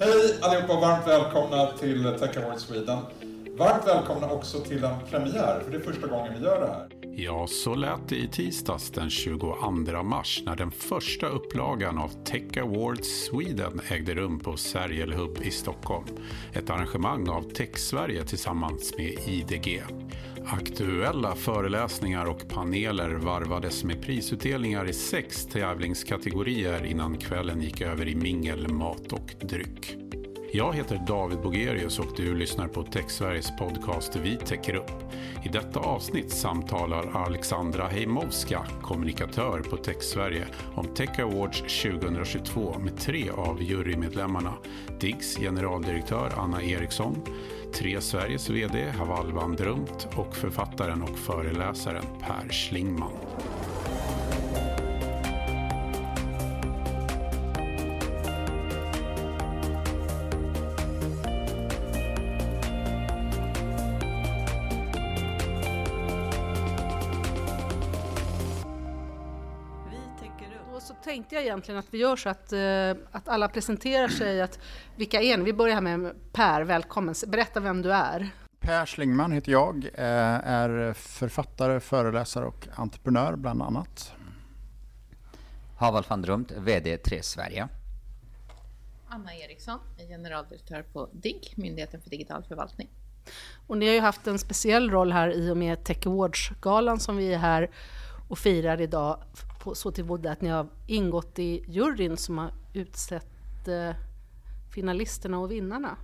Hej allihopa och varmt välkomna till Tech Award Sweden. Varmt välkomna också till en premiär, för det är första gången vi gör det här. Ja, så lät det i tisdags den 22 mars när den första upplagan av Tech Awards Sweden ägde rum på Sergel Hub i Stockholm. Ett arrangemang av Tech-Sverige tillsammans med IDG. Aktuella föreläsningar och paneler varvades med prisutdelningar i sex tävlingskategorier innan kvällen gick över i mingel, mat och dryck. Jag heter David Bogerius och du lyssnar på TechSveriges podcast Vi täcker upp. I detta avsnitt samtalar Alexandra Heimowska, kommunikatör på TechSverige, om Tech Awards 2022 med tre av jurymedlemmarna. DIGGs generaldirektör Anna Eriksson, Tre Sveriges VD Haval van Drumt och författaren och föreläsaren Per Schlingman. Jag egentligen att vi gör så att, eh, att alla presenterar sig, att vilka är ni? Vi börjar här med Per, välkommen. Berätta vem du är. Per Schlingman heter jag, eh, är författare, föreläsare och entreprenör bland annat. Haval van Drumt, VD 3 Sverige. Anna Eriksson, generaldirektör på DIGG, Myndigheten för digital förvaltning. Och ni har ju haft en speciell roll här i och med Tech Awards-galan som vi är här och firar idag på, så tillvida att ni har ingått i juryn som har utsett eh, finalisterna och vinnarna.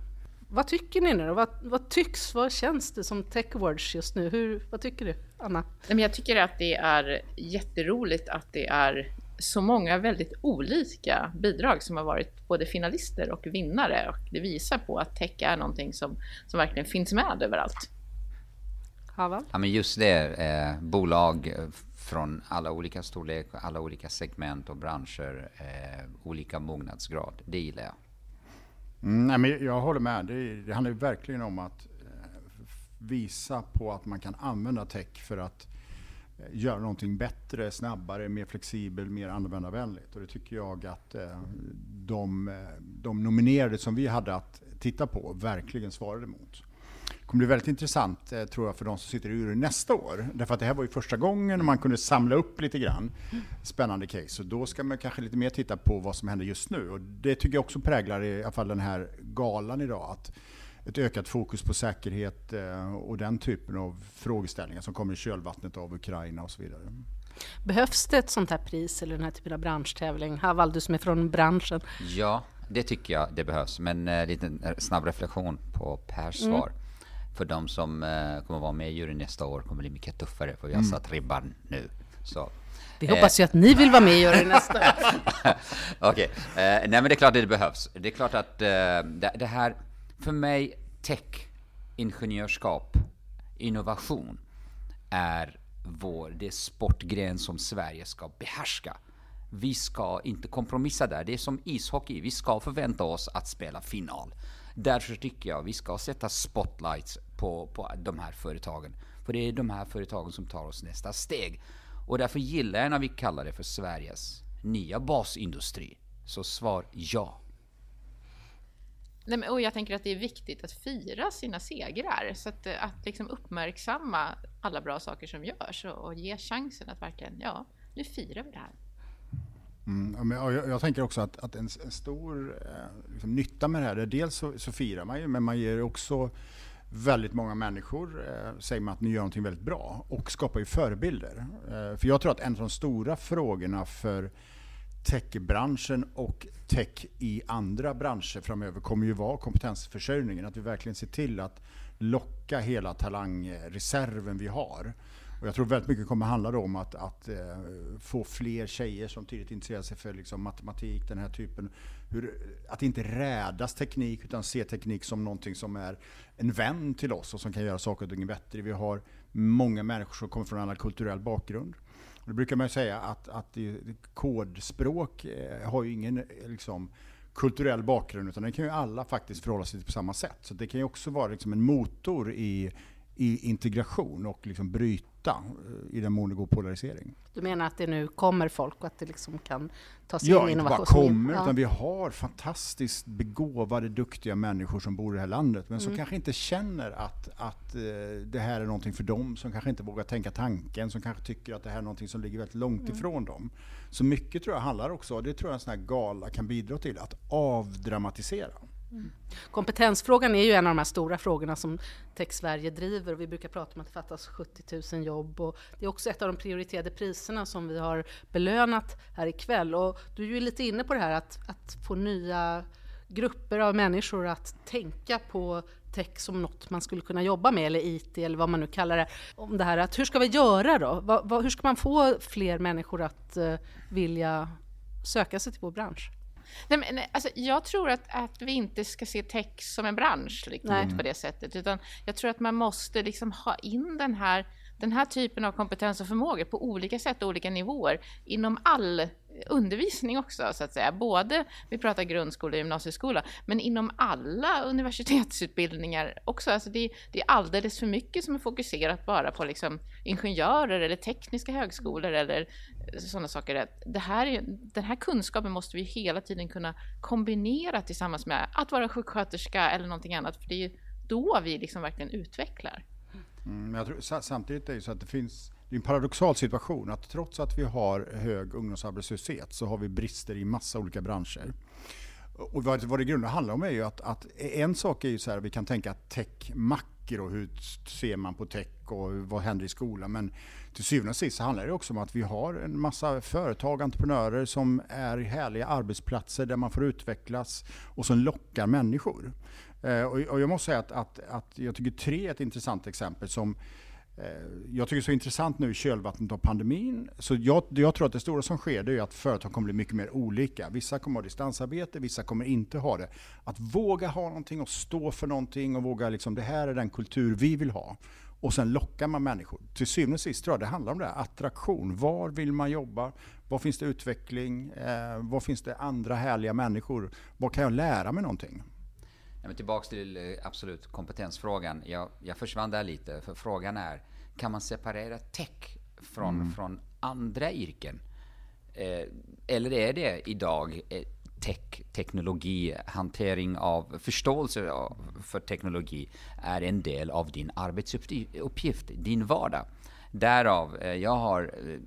Vad tycker ni nu vad, vad, tycks, vad känns det som Tech Awards just nu? Hur, vad tycker du, Anna? Jag tycker att det är jätteroligt att det är så många väldigt olika bidrag som har varit både finalister och vinnare och det visar på att tech är någonting som, som verkligen finns med överallt. Haval? Ja men just det, eh, bolag från alla olika storlek, alla olika segment och branscher, eh, olika mognadsgrad. Det gillar jag. Mm, nej, men jag håller med. Det, det handlar ju verkligen om att eh, visa på att man kan använda tech för att eh, göra någonting bättre, snabbare, mer flexibel, mer användarvänligt. Och det tycker jag att eh, de, de nominerade som vi hade att titta på verkligen svarade mot kommer bli väldigt intressant eh, tror jag för de som sitter i juryn nästa år. Därför att det här var ju första gången man kunde samla upp lite grann spännande case. Och då ska man kanske lite mer titta på vad som händer just nu. Och det tycker jag också präglar i alla fall den här galan idag. Att ett ökat fokus på säkerhet eh, och den typen av frågeställningar som kommer i kölvattnet av Ukraina och så vidare. Behövs det ett sånt här pris eller den här typen av branschtävling? Haval, du som är från branschen. Ja, det tycker jag det behövs. Men en eh, liten snabb reflektion på Pers mm. svar. Mm för de som eh, kommer vara med i juryn nästa år kommer bli mycket tuffare för vi har mm. satt ribban nu. Så. Vi hoppas ju att ni vill vara med i juryn nästa år. Okej, okay. eh, nej men det är klart att det behövs. Det är klart att eh, det, det, här, för mig, tech, ingenjörskap, innovation är vår, det är sportgren som Sverige ska behärska. Vi ska inte kompromissa där. Det är som ishockey. Vi ska förvänta oss att spela final. Därför tycker jag vi ska sätta spotlights på, på de här företagen. För det är de här företagen som tar oss nästa steg. Och därför gillar jag när vi kallar det för Sveriges nya basindustri. Så svar ja. Nej, men, och jag tänker att det är viktigt att fira sina segrar. Så att, att liksom uppmärksamma alla bra saker som görs och, och ge chansen att verkligen, ja, nu firar vi det här. Mm, jag, jag, tänker också att, att en, en, stor eh, liksom, nytta med det här, är dels så, så, firar man ju, men man ger också väldigt många människor, eh, säger man att ni gör någonting väldigt bra, och skapar ju förebilder. Eh, för jag tror att en av de stora frågorna för techbranschen och tech i andra branscher framöver kommer ju vara kompetensförsörjningen. Att vi verkligen ser till att locka hela talangreserven vi har. Och jag tror väldigt mycket kommer handla om att, att eh, få fler tjejer som tidigt intresserar sig för liksom, matematik, den här typen. Hur, att inte rädas teknik utan se teknik som någonting som är en vän till oss och som kan göra saker och ting bättre. Vi har många människor som kommer från en annan kulturell bakgrund. Och då brukar man säga att, att kodspråk eh, har ju ingen eh, liksom, kulturell bakgrund utan det kan ju alla faktiskt förhålla sig till på samma sätt. Så det kan ju också vara liksom en motor i, i integration och liksom bryta nytta eh, i den mån det går polarisering. Du menar att det nu kommer folk och att det liksom kan ta sig Ja, in inte bara innovation? kommer, Ja. utan vi har fantastiskt begåvade, duktiga människor som bor i det här landet, men som Mm. kanske inte känner att, att eh, det här är någonting för dem, som kanske inte vågar tänka tanken, som kanske tycker att det här är någonting som ligger väldigt långt Mm. ifrån dem. Så mycket tror jag handlar också, det tror jag en sån här gala kan bidra till, att avdramatisera. Mm. Kompetensfrågan är ju en av de här stora frågorna som Tech Sverige driver och vi brukar prata om att det fattas 70 000 jobb och det är också ett av de prioriterade priserna som vi har belönat här ikväll och du är ju lite inne på det här att, att få nya grupper av människor att tänka på tech som något man skulle kunna jobba med eller IT eller vad man nu kallar det. Om det här att hur ska vi göra då? Va, va, hur ska man få fler människor att eh, vilja söka sig till vår bransch? Nej, men, nej, alltså, jag tror att, att vi inte ska se tech som en bransch riktigt på det sättet, utan jag tror att man måste liksom ha in den här, den här typen av kompetens och förmågor på olika sätt och olika nivåer inom all undervisning också, så att säga. Både, vi pratar grundskola och gymnasieskola, men inom alla universitetsutbildningar också. Alltså det, det är alldeles för mycket som är fokuserat bara på liksom ingenjörer eller tekniska högskolor eller eh, sådana saker. Det här den här kunskapen måste vi hela tiden kunna kombinera tillsammans med att vara sjuksköterska eller någonting annat, för det är ju då vi liksom verkligen utvecklar. Mm, men jag tror, samtidigt är det så att det finns det är en paradoxal situation att trots att vi har hög ungdomsarbetslöshet så har vi brister i massa olika branscher. Och vad, vad det i grunden handlar om är ju att, att en sak är ju så här, vi kan tänka tech och hur ser man på tech och vad händer i skolan. Men till syvende och sist så handlar det också om att vi har en massa företag, entreprenörer som är härliga arbetsplatser där man får utvecklas och som lockar människor. Eh, och, jag måste säga att, att, att jag tycker tre är ett intressant exempel som Eh, jag tycker det är så intressant nu i kölvattnet av pandemin. Så jag, jag tror att det stora som sker det är att företag kommer bli mycket mer olika. Vissa kommer ha distansarbete, vissa kommer inte ha det. Att våga ha någonting och stå för någonting och våga liksom, det här är den kultur vi vill ha. Och sen lockar man människor. Till syvende och sist tror jag det handlar om det här, attraktion. Var vill man jobba? Var finns det utveckling? Eh, var finns det andra härliga människor? Var kan jag lära mig någonting? Men tillbaks till eh, absolut kompetensfrågan. Jag, jag försvann där lite, för frågan är, kan man separera tech från, från andra yrken? Eh, eller är det idag eh, tech, teknologi, hantering av förståelse för teknologi är en del av din arbetsuppgift, din vardag? Därav, eh, jag har eh,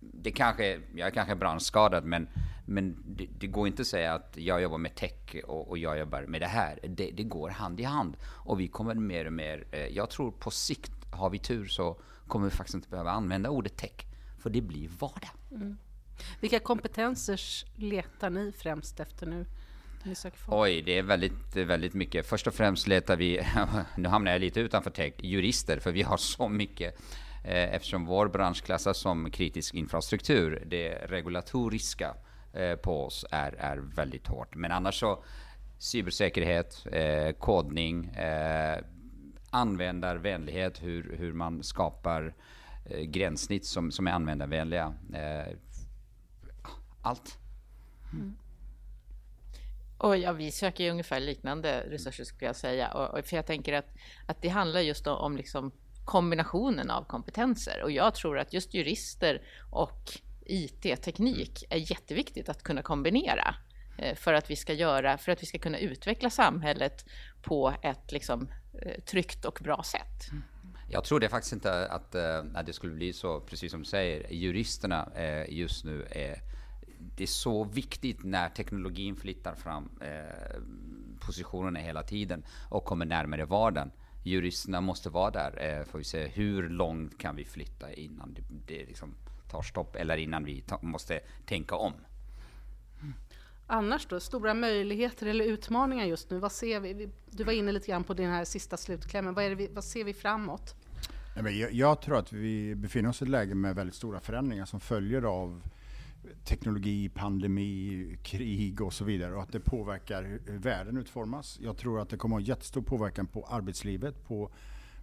det kanske, jag är kanske branschskadad men, men det, det går inte att säga att jag jobbar med tech och, och jag jobbar med det här. Det, det går hand i hand. Och vi kommer mer och mer, eh, jag tror på sikt, har vi tur så kommer vi faktiskt inte behöva använda ordet tech. För det blir vardag. Vilka kompetenser letar ni främst efter nu? Oj, det är väldigt, väldigt mycket. Först och främst letar vi, nu hamnar jag lite utanför tech, jurister, för vi har så mycket. Eh, Eftersom vår bransch klassas som kritisk infrastruktur, det regulatoriska Eh, på oss är, är väldigt hårt. Men annars så, cybersäkerhet, eh, kodning, eh, användarvänlighet, hur, hur man skapar eh, gränssnitt som, som är användarvänliga. Eh, allt. Mm. Och ja, vi söker ju ungefär liknande resurser skulle jag säga. Och, och för jag tänker att, att det handlar just om, om liksom kombinationen av kompetenser. Och jag tror att just jurister och IT-teknik är jätteviktigt att kunna kombinera. Eh, för att vi ska göra, för att vi ska kunna utveckla samhället på ett liksom, eh, tryggt och bra sätt. Mm. Jag trodde faktiskt inte att, eh, att det skulle bli så, precis som du säger. Juristerna just nu är det är så viktigt när teknologin flyttar fram eh, positionerna hela tiden och kommer närmare vardagen. Juristerna måste vara där eh, för att se hur långt kan vi flytta innan det, det liksom tar stopp eller innan vi ta, måste tänka om. Annars då, stora möjligheter eller utmaningar just nu? Vad ser vi? Du var inne lite grann på den här sista slutklämmen. Vad, är det vi, vad ser vi framåt? Jag, jag tror att vi befinner oss i ett läge med väldigt stora förändringar som följer av teknologi, pandemi, krig och så vidare och att det påverkar hur hur världen utformas. Jag tror att det kommer att ha jättestor påverkan på arbetslivet, på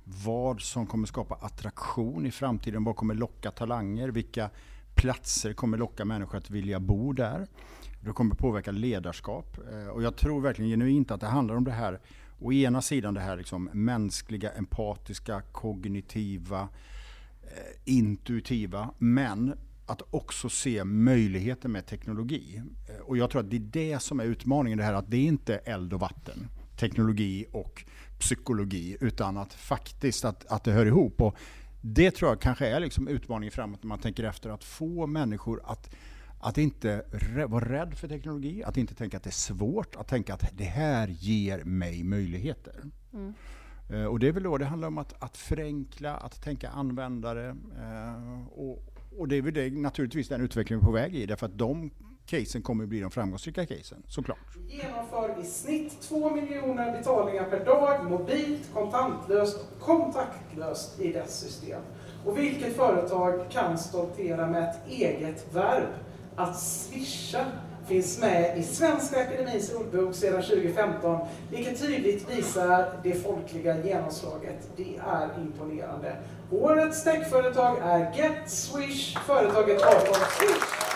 vad som kommer skapa attraktion i framtiden, vad kommer locka talanger, vilka platser kommer locka människor att vilja bo där. Det kommer påverka ledarskap eh, och jag tror verkligen genuint att det handlar om det här, å ena sidan det här liksom mänskliga, empatiska, kognitiva, eh, intuitiva, men att också se möjligheter med teknologi. Eh, och jag tror att det är det som är utmaningen, det här att det är inte eld och vatten, teknologi och psykologi, utan att faktiskt att, att det hör ihop. Och det tror jag kanske är liksom utmaningen framåt när man tänker efter, att få människor att att inte vara rädd för teknologi, att inte tänka att det är svårt, att tänka att det här ger mig möjligheter. Mm. Uh, och det är väl då det handlar om att, att förenkla, att tänka användare. Uh, och, och det är väl det, naturligtvis den utvecklingen på väg i, därför att de casen kommer att bli de framgångsrika casen, såklart. Genomför i snitt 2 miljoner betalningar per dag, mobilt, kontantlöst och kontaktlöst i dess system. Och vilket företag kan stoltera med ett eget verb? Att swisha finns med i Svenska Akademins ordbok sedan 2015, vilket tydligt visar det folkliga genomslaget. Det är imponerande. Årets techföretag är Get Swish, företaget 18 Swish.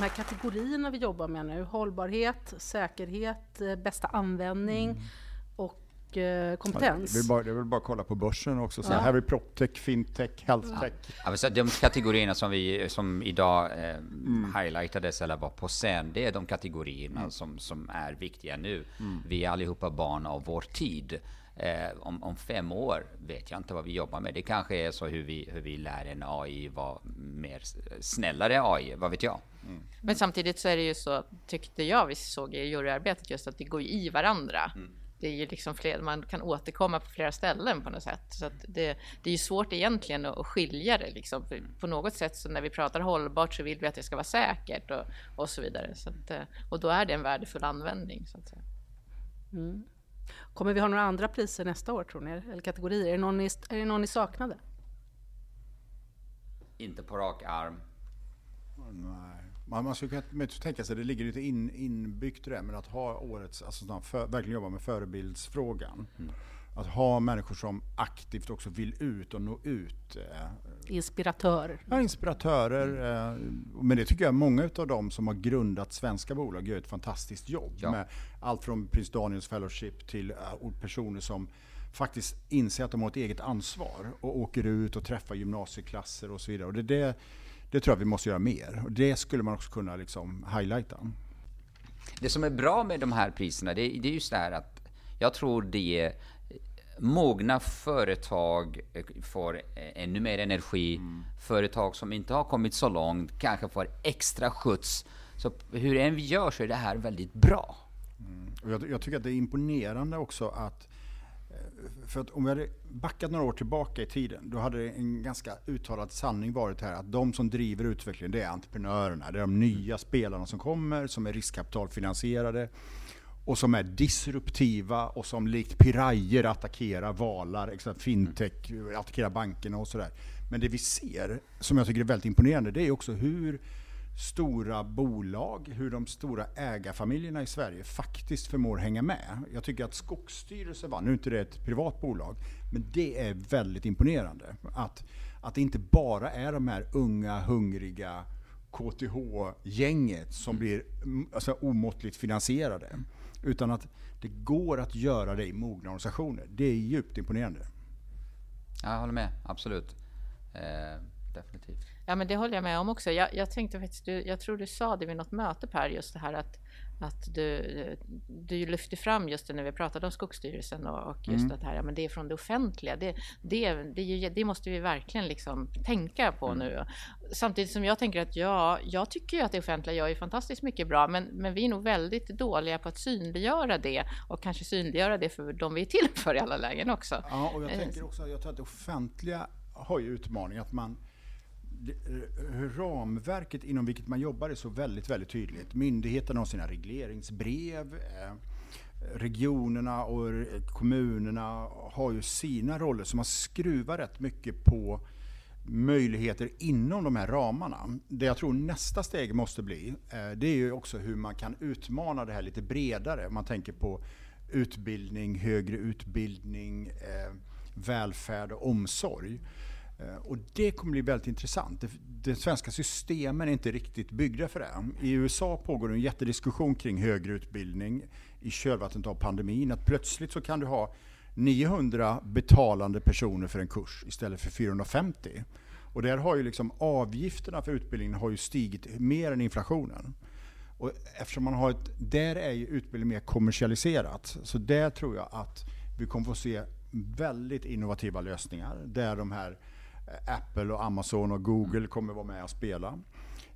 De här kategorierna vi jobbar med nu, hållbarhet, säkerhet, eh, bästa användning mm. och eh, kompetens. Jag vill, bara, jag vill bara kolla på börsen också. Så ja. Här vi proptech, fintech, healthtech. Ja. Ja, de kategorierna som, vi, som idag eh, mm. highlightades eller var på scen, det är de kategorierna mm. som, som är viktiga nu. Mm. Vi är allihopa barn av vår tid. Eh, om, om, fem år vet jag inte vad vi jobbar med. Det kanske är så hur vi, hur vi lär en AI vara mer snällare AI, vad vet jag? Mm. Men samtidigt så är det ju så, tyckte jag vi såg i juryarbetet just att det går i varandra. Mm. Det är ju liksom fler, man kan återkomma på flera ställen på något sätt. Så det, det är ju svårt egentligen att skilja det. Liksom. på något sätt så när vi pratar hållbart så vill vi att det ska vara säkert och, och så vidare. Så att, eh, och då är det en värdefull användning. Så att säga. Mm. Kommer vi ha några andra priser nästa år tror ni? Eller kategorier? Är det någon ni, är det någon ni saknade? Inte på rak arm. Nej. Man, man skulle kunna tänka sig, det ligger lite in, inbyggt i det, men att ha årets, alltså för, verkligen jobba med förebildsfrågan. Mm. Att ha människor som aktivt också vill ut och nå ut. Eh, inspiratörer. Ja, inspiratörer. Eh, men det tycker jag många av dem som har grundat svenska bolag gör ett fantastiskt jobb. Ja. Med allt från Prins Daniels Fellowship till uh, personer som faktiskt inser att de har ett eget ansvar och åker ut och träffar gymnasieklasser och så vidare. Och det, det, det tror jag vi måste göra mer. Och det skulle man också kunna liksom highlighta. Det som är bra med de här priserna, det, det är just det här att jag tror det är mogna företag får ännu mer energi. Mm. Företag som inte har kommit så långt kanske får extra skjuts. Så hur än vi gör så är det här väldigt bra. Mm. Och jag, jag, tycker att det är imponerande också att för att om vi hade backat några år tillbaka i tiden, då hade en ganska uttalad sanning varit här att de som driver utvecklingen, det är entreprenörerna. Det är de nya spelarna som kommer, som är riskkapitalfinansierade och som är disruptiva och som likt pirajer attackerar valar, fintech, attackerar bankerna och sådär. Men det vi ser, som jag tycker är väldigt imponerande, det är också hur stora bolag, hur de stora ägarfamiljerna i Sverige faktiskt förmår hänga med. Jag tycker att Skogsstyrelsen var, nu är inte det ett privat bolag, men det är väldigt imponerande. Att, att det inte bara är de här unga, hungriga KTH-gänget som blir mm, alltså, omåttligt finansierade. Utan att det går att göra det i mogna organisationer. Det är djupt imponerande. Jag håller med, absolut. Eh, definitivt. Ja, men det håller jag med om också. Jag, jag tänkte faktiskt, du, jag tror du sa det vid något möte Per, just det här att, att du, du lyfte fram just det när vi pratade om Skogsstyrelsen och, och just mm. det här, ja, men det är från det offentliga. Det, det, det, det måste vi verkligen liksom tänka på mm. nu. Samtidigt som jag tänker att ja, jag tycker ju att det offentliga gör ju fantastiskt mycket bra, men, men vi är nog väldigt dåliga på att synliggöra det och kanske synliggöra det för de vi är till för i alla lägen också. Ja, och jag tänker också, jag tror att det offentliga har ju utmaningen att man Eh, Eh, ramverket inom vilket man jobbar är så väldigt, väldigt tydligt. Myndigheterna har sina regleringsbrev. Eh, regionerna och eh, kommunerna har ju sina roller, så man skruvar rätt mycket på möjligheter inom de här ramarna. Det jag tror nästa steg måste bli, det är ju också hur man kan utmana det här lite bredare. Man tänker på utbildning, högre utbildning, välfärd och omsorg. Eh, och det kommer bli väldigt intressant. De svenska systemen är inte riktigt byggda för det. I USA pågår en jättediskussion kring högre utbildning i kölvattnet av pandemin. Att plötsligt så kan du ha 900 betalande personer för en kurs istället för 450. Och där har ju liksom avgifterna för utbildningen har ju stigit mer än inflationen. Och eftersom man har ett, där är ju utbildning mer kommersialiserat. Så där tror jag att vi kommer få se väldigt innovativa lösningar. Där de här Apple, och Amazon och Google kommer vara med och spela.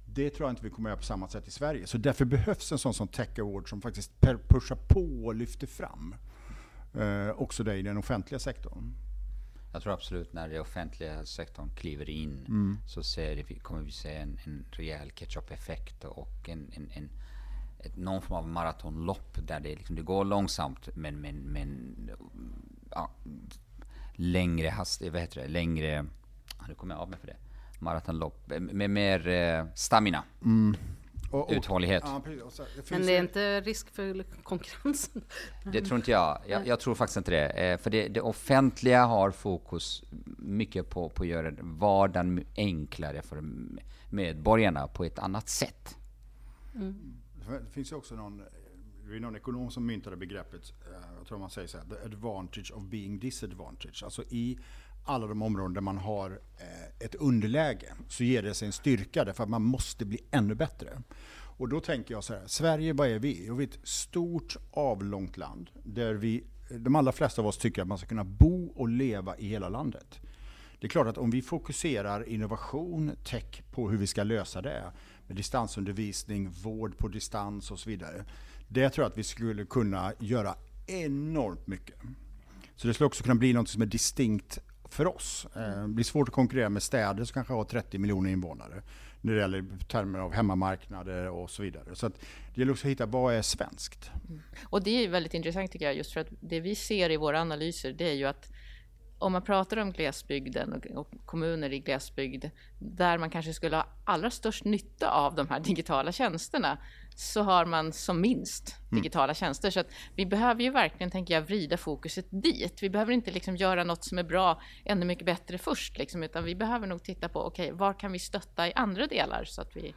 Det tror jag inte vi kommer göra på samma sätt i Sverige. Så därför behövs en sån som Tech Award som faktiskt pushar på och lyfter fram. Eh, också det i den offentliga sektorn. Jag tror absolut när den offentliga sektorn kliver in mm. så ser kommer vi se en, en rejäl catch-up-effekt och en, en, en ett, någon form av maratonlopp där det, liksom, det går långsamt men, men, men ja, längre hastighet, vad heter det, längre, nu kommer jag av mig för det, maratonlopp med mer eh, stamina. Mm. Och, och, Uthållighet. Ja, Men det är inte risk för konkurrensen? Det tror inte jag. Jag, jag tror faktiskt inte det. Eh, för det, det, offentliga har fokus mycket på, på att göra vardagen enklare för medborgarna på ett annat sätt. Mm. Det finns ju också någon, det är någon ekonom som myntade begreppet, eh, jag tror man säger så här, the advantage of being disadvantaged. Alltså i alla de områden där man har eh, ett underläge så ger det sig en styrka därför att man måste bli ännu bättre. Och då tänker jag så här, Sverige, vad är vi? Jo, vi är ett stort avlångt land där vi, de allra flesta av oss tycker att man ska kunna bo och leva i hela landet. Det är klart att om vi fokuserar innovation, tech på hur vi ska lösa det, med distansundervisning, vård på distans och så vidare. Det tror jag att vi skulle kunna göra enormt mycket. Så det skulle också kunna bli något som är distinkt för oss. Eh, det blir svårt att konkurrera med städer som kanske har 30 miljoner invånare när det gäller termer av hemmamarknader och så vidare. Så att det gäller också att hitta vad är svenskt. Mm. Och det är väldigt intressant tycker jag, just för att det vi ser i våra analyser, det är ju att om man pratar om glesbygden och, kommuner i glesbygd där man kanske skulle ha allra störst nytta av de här digitala tjänsterna så har man som minst mm. digitala mm. tjänster. Så att vi behöver ju verkligen, tänker jag, vrida fokuset dit. Vi behöver inte liksom göra något som är bra ännu mycket bättre först, liksom, utan vi behöver nog titta på, okej, okay, var kan vi stötta i andra delar så att vi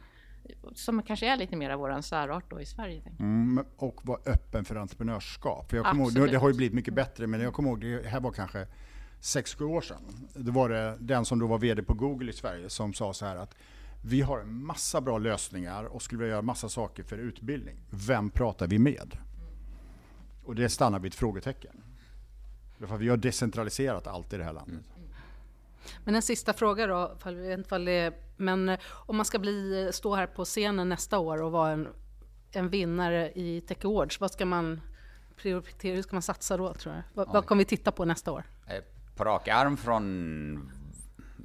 som kanske är lite mer av vår särart då i Sverige. Mm, och vara öppen för entreprenörskap. För jag kommer ihåg, det har ju blivit mycket bättre, men jag kommer ihåg, det här var kanske 6-7 år sedan. Det var det den som då var VD på Google i Sverige som sa så här att vi har en massa bra lösningar och skulle vilja göra massa saker för utbildning. Vem pratar vi med? Och det stannar vid ett frågetecken. Därför vi har decentraliserat allt i det här landet. Mm. Men en sista fråga då, fall det, men eh, om man ska bli, stå här på scenen nästa år och vara en, en vinnare i Tech Awards, vad ska man prioritera, hur ska man satsa då tror du? Vad, vad kommer vi titta på nästa år? Eh, på rak arm från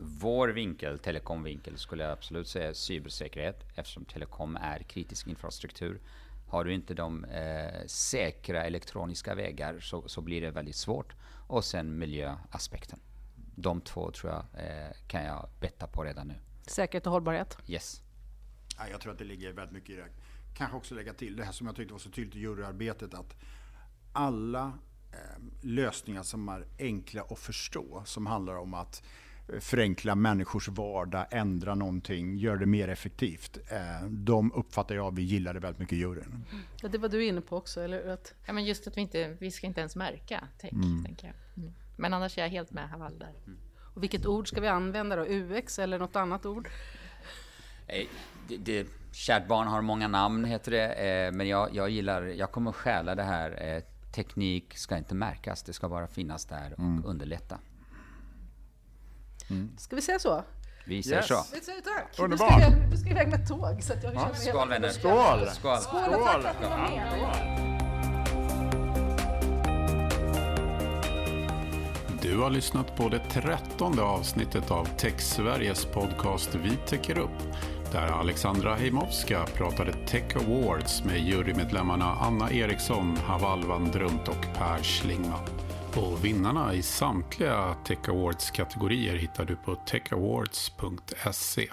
vår vinkel, telekomvinkel, skulle jag absolut säga cybersäkerhet eftersom telekom är kritisk infrastruktur. Har du inte de eh, säkra elektroniska vägar så, så, blir det väldigt svårt. Och sen miljöaspekten. De två tror jag eh, kan jag betta på redan nu. Säkerhet och hållbarhet? Yes. Ja, jag tror att det ligger väldigt mycket i det. Kanske också lägga till det här som jag tyckte var så tydligt i juryarbetet att alla eh, lösningar som är enkla att förstå, som handlar om att förenkla människors vardag, ändra någonting, göra det mer effektivt. Eh, de uppfattar jag, vi gillade väldigt mycket i juryn. Ja, det var du inne på också, eller att... Ja, men just att vi inte, vi ska inte ens märka tech, mm. tänker jag. Mm. Men annars är jag helt med Haval där. Mm. Och vilket ord ska vi använda då? UX eller något annat ord? Det, det, kärt barn har många namn, heter det. Eh, men jag, jag gillar, jag kommer stjäla det här. Eh, teknik ska inte märkas, det ska bara finnas där och mm. underlätta. Mm. Ska vi säga så? Vi säger yes. så. Vi säger tack. Underbart. Du ska, du ska iväg med tåg. Så att jag ja. Skål vänner. Skål. Skål. Skål och tack för att ni var med. Du har lyssnat på det trettonde avsnittet av Tech Sveriges podcast Vi täcker upp där Alexandra Heimovska pratade Tech Awards med jurymedlemmarna Anna Eriksson, Haval van Drumt och Per Schlingman. Och vinnarna i samtliga Tech Awards-kategorier hittar du på techawards.se.